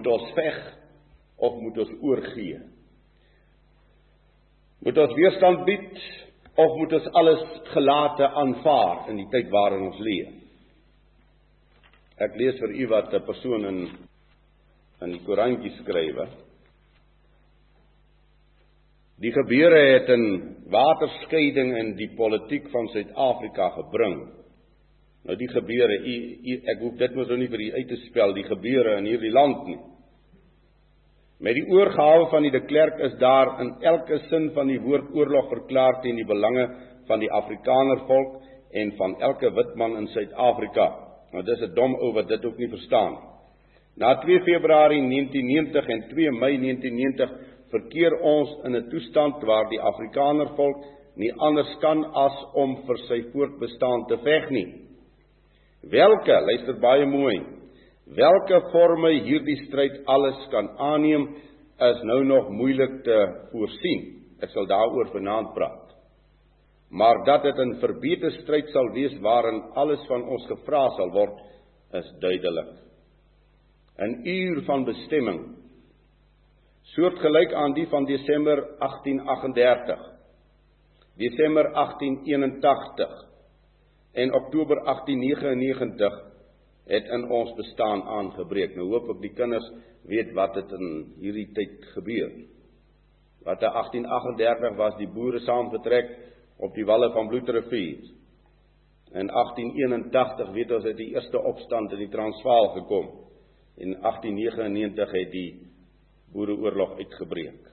Moet ons veg of moet ons oorgee? Moet ons weerstand bied of moet ons alles gelate aanvaar in die tyd waarin ons leef? Ek lees vir u wat 'n persoon in in die Korantjie skrywe. Die gebeure het 'n waterskeiding in die politiek van Suid-Afrika gebring. Nou die gebeure, u, u ek hoef dit mos nou nie vir u uit te spel die gebeure in hierdie land nie. Met die oorgawe van die de Klerk is daar in elke sin van die woord oorlog verklaar teen die belange van die Afrikaner volk en van elke wit man in Suid-Afrika. Nou dis 'n dom ou wat dit ook nie verstaan. Na 2 Februarie 1990 en 2 Mei 1990 verkeer ons in 'n toestand waar die Afrikaner volk nie anders kan as om vir sy voortbestaan te veg nie. Welke, luister baie mooi, Welke forme hierdie stryd alles kan aanneem is nou nog moeilik te voorsien. Ek sal daaroor vanaand praat. Maar dat dit 'n verbeter stryd sal wees waarin alles van ons gevra sal word, is duidelik. 'n Uur van bestemming soortgelyk aan die van Desember 1838, Desember 1881 en Oktober 1899 het in ons bestaan aangebreek. Nou hoop ek die kinders weet wat het in hierdie tyd gebeur. Wat in 1838 was die boere saamgetrek op die walle van Bloedrivier. In 1881 weet ons het die eerste opstand in die Transvaal gekom. En 1899 het die boereoorlog uitgebreek.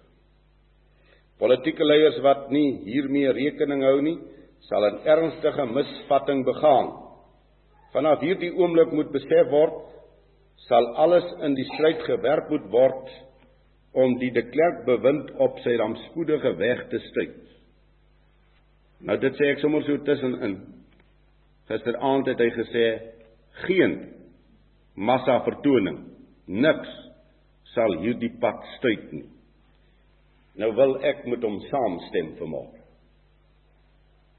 Politieke leiers wat nie hiermee rekening hou nie, sal 'n ernstige misvatting begaan Vanaf hierdie oomblik moet besef word sal alles in die stryd gewerp moet word om die de Klerk bewind op sy rampspoedige weg te stuit. Nou dit sê ek sommer so tussenin. Gisteraand het hy gesê geen massa vertoning, niks sal hierdie pad stuit nie. Nou wil ek met hom saamstem vanmôre.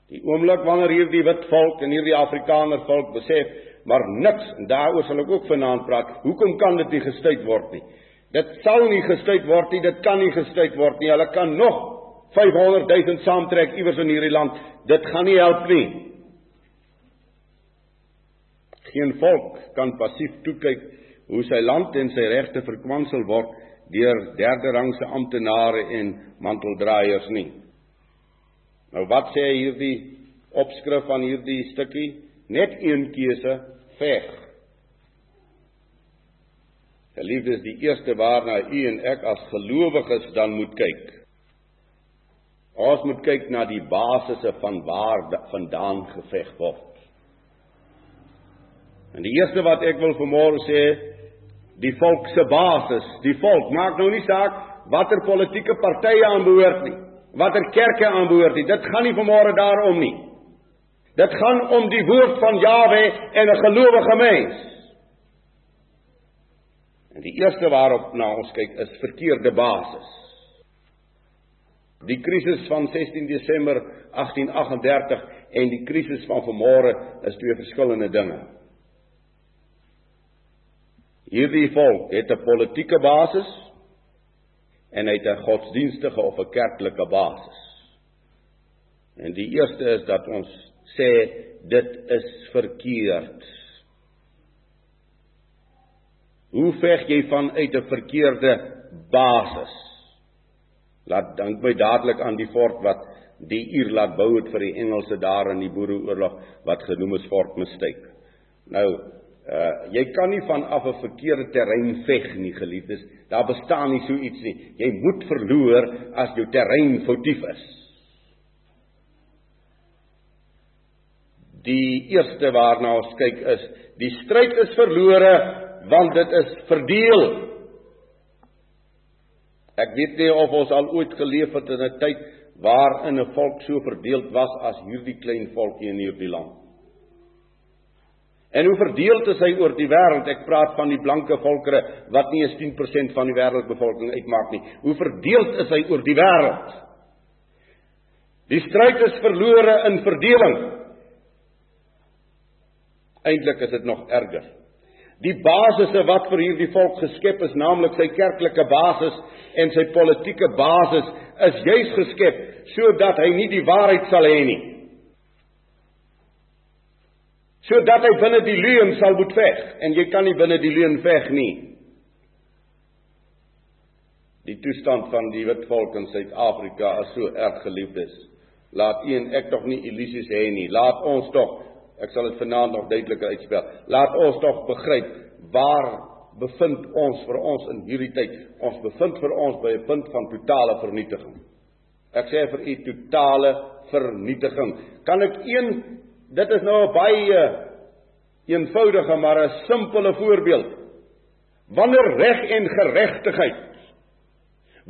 Die oomblik wanneer hierdie wit volk en hierdie Afrikaner volk besef, maar niks en daaroor sal ek ook vanaand praat. Hoekom kan dit nie gestuit word nie? Dit sal nie gestuit word nie, dit kan nie gestuit word nie. Hulle kan nog 500 000 saamtrek iewers in hierdie land. Dit gaan nie help nie. Geen volk kan passief toe kyk hoe sy land en sy regte verkwansel word deur derde rangse amptenare en manteldraaiers nie. Nou wat sê hierdie opskrif van hierdie stukkie? Net een keuse, veg. Geliefdes, die eerste waarna u en ek as gelowiges dan moet kyk. Ons moet kyk na die basisse van waar vandaan geveg word. En die eerste wat ek wil vanmôre sê, die volk se basis, die volk maak nou nie saak watter politieke partye aanbehoort nie watter kerke aanbehoort nie. Dit gaan nie vanmôre daarom nie. Dit gaan om die woord van Jawe en 'n gelowige mens. En die eerste waarop na ons kyk is verkeerde basis. Die krisis van 16 Desember 1838 en die krisis van vanmôre is twee verskillende dinge. Hierdie volk het 'n politieke basis en hy het 'n godsdienstige of 'n kerklike basis. En die eerste is dat ons sê dit is verkeerd. Hoe veg jy vanuit 'n verkeerde basis? Laat dink my dadelik aan die fort wat die uur laat bou het vir die Engelse daar in die Boereoorlog wat genoem is Fort Mistake. Nou, Uh jy kan nie van af 'n verkeerde terrein veg nie, geliefdes. Daar bestaan nie so iets nie. Jy moet verloor as jou terrein foutief is. Die eerste waarna ons kyk is, die stryd is verlore want dit is verdeel. Ek weet nie of ons al ooit geleef het in 'n tyd waarin 'n volk so verdeeld was as hierdie klein volkie in hierdie land. En hoe verdeeld is hy oor die wêreld? Ek praat van die blanke volkere wat nie eens 10% van die wêreldbevolking uitmaak nie. Hoe verdeeld is hy oor die wêreld? Die stryd is verlore in verdeling. Eintlik is dit nog erger. Die basisse wat vir hierdie volk geskep is, naamlik sy kerklike basis en sy politieke basis, is juis geskep sodat hy nie die waarheid sal hê nie. Sodat hy binne die leuen sal moet veg en jy kan nie binne die leuen veg nie. Die toestand van die wit volk in Suid-Afrika is so erg geliefdes. Laat u en ek tog nie illusies hê nie. Laat ons tog Ek sal dit vanaand nog duideliker uitspel. Laat ons tog begryp waar bevind ons vir ons in hierdie tyd? Ons bevind vir ons by 'n punt van totale vernietiging. Ek sê vir u totale vernietiging. Kan ek een dit is nou 'n baie eenvoudige maar 'n simpele voorbeeld. Wanneer reg en geregtigheid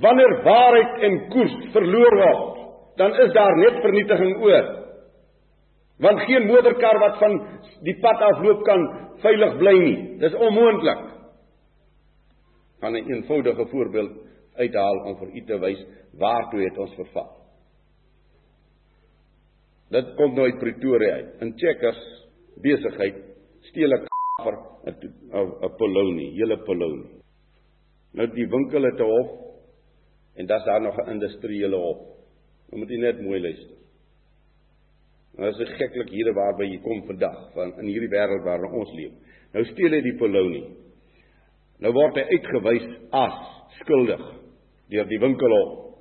wanneer waarheid en koers verloor word, dan is daar net vernietiging oor. Want geen motorkar wat van die pad afloop kan veilig bly nie. Dis onmoontlik. Kan 'n eenvoudige voorbeeld uithaal om vir u te wys waartoe het ons verval. Dit kom nou uit Pretoria uit. In Checkers besigheid steel 'n kaffer 'n 'n polonie, hele polonie. Nou die winkel het 'n hof en dan's daar nog 'n industriële hof. Nou moet jy net mooi luister. Nou is dit geklik hier waarby jy kom vandag van in hierdie wêreld waarin ons leef. Nou steel hy die polonie. Nou word hy uitgewys as skuldig deur die winkelhof.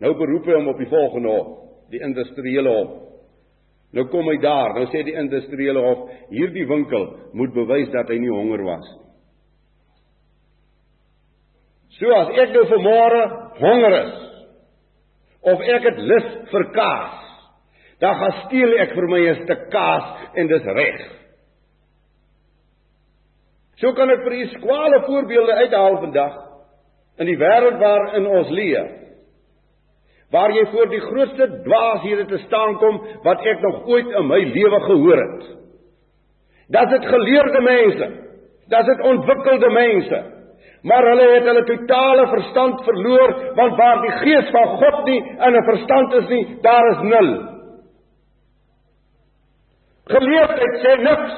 Nou beroep hy hom op die volgende hof, die industriële hof. Nou kom hy daar, nou sê die industriële hof, hierdie winkel moet bewys dat hy nie honger was nie. So as ek nou vanmôre honger is of ek het lus vir kaas dan gaan steel ek vir my 'n stuk kaas en dis reg. So kan ek vir u skwale voorbeelde uithaal vandag in die wêreld waarin ons leef. Waar jy voor die grootste dwaashede te staan kom wat ek nog ooit in my lewe gehoor het. Das dit geleerde mense. Das dit ontwikkelde mense. Maar hulle het hulle totale verstand verloor want waar die gees van God nie in 'n verstand is nie, daar is nul. Geleerdheid sê niks.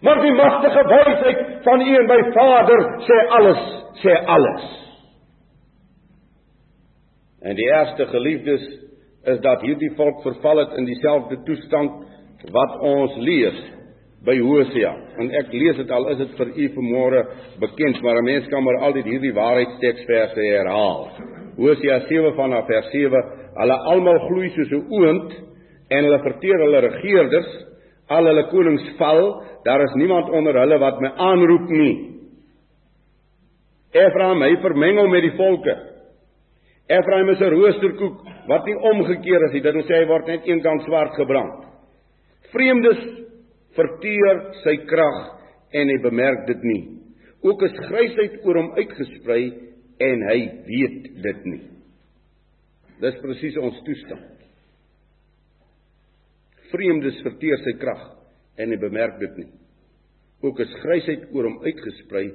Maar die magtige wysheid van U en my Vader sê alles, sê alles. En die eerste geliefdes is dat hierdie volk verval het in dieselfde toestand wat ons lees by Hosea. En ek lees dit al is dit vir u vanmôre bekend, maar 'n mens kan maar altyd hierdie waarheidsteksverse herhaal. Hosea 7 vanaf vers 7: Hulle almal gloei soos 'n oond en hulle verteer hulle regerders, al hulle konings val, daar is niemand onder hulle wat my aanroep nie. Ephraim, hy vermengel met die volke. Ephraim is 'n roosterkoek wat nie omgekeer is nie, dit wil sê hy word net een kant swart gebrand. Vreemdes verteer sy krag en hy bemerk dit nie. Ook is grysheid oor hom uitgesprei en hy weet dit nie. Dis presies ons toestand vreemdes verteer sy krag en hy bemerk dit nie. Ook is grysheid oor hom uitgesprei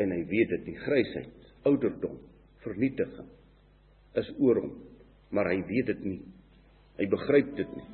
en hy weet dit nie. Grysheid, ouderdom, vernietiging is oor hom, maar hy weet dit nie. Hy begryp dit nie.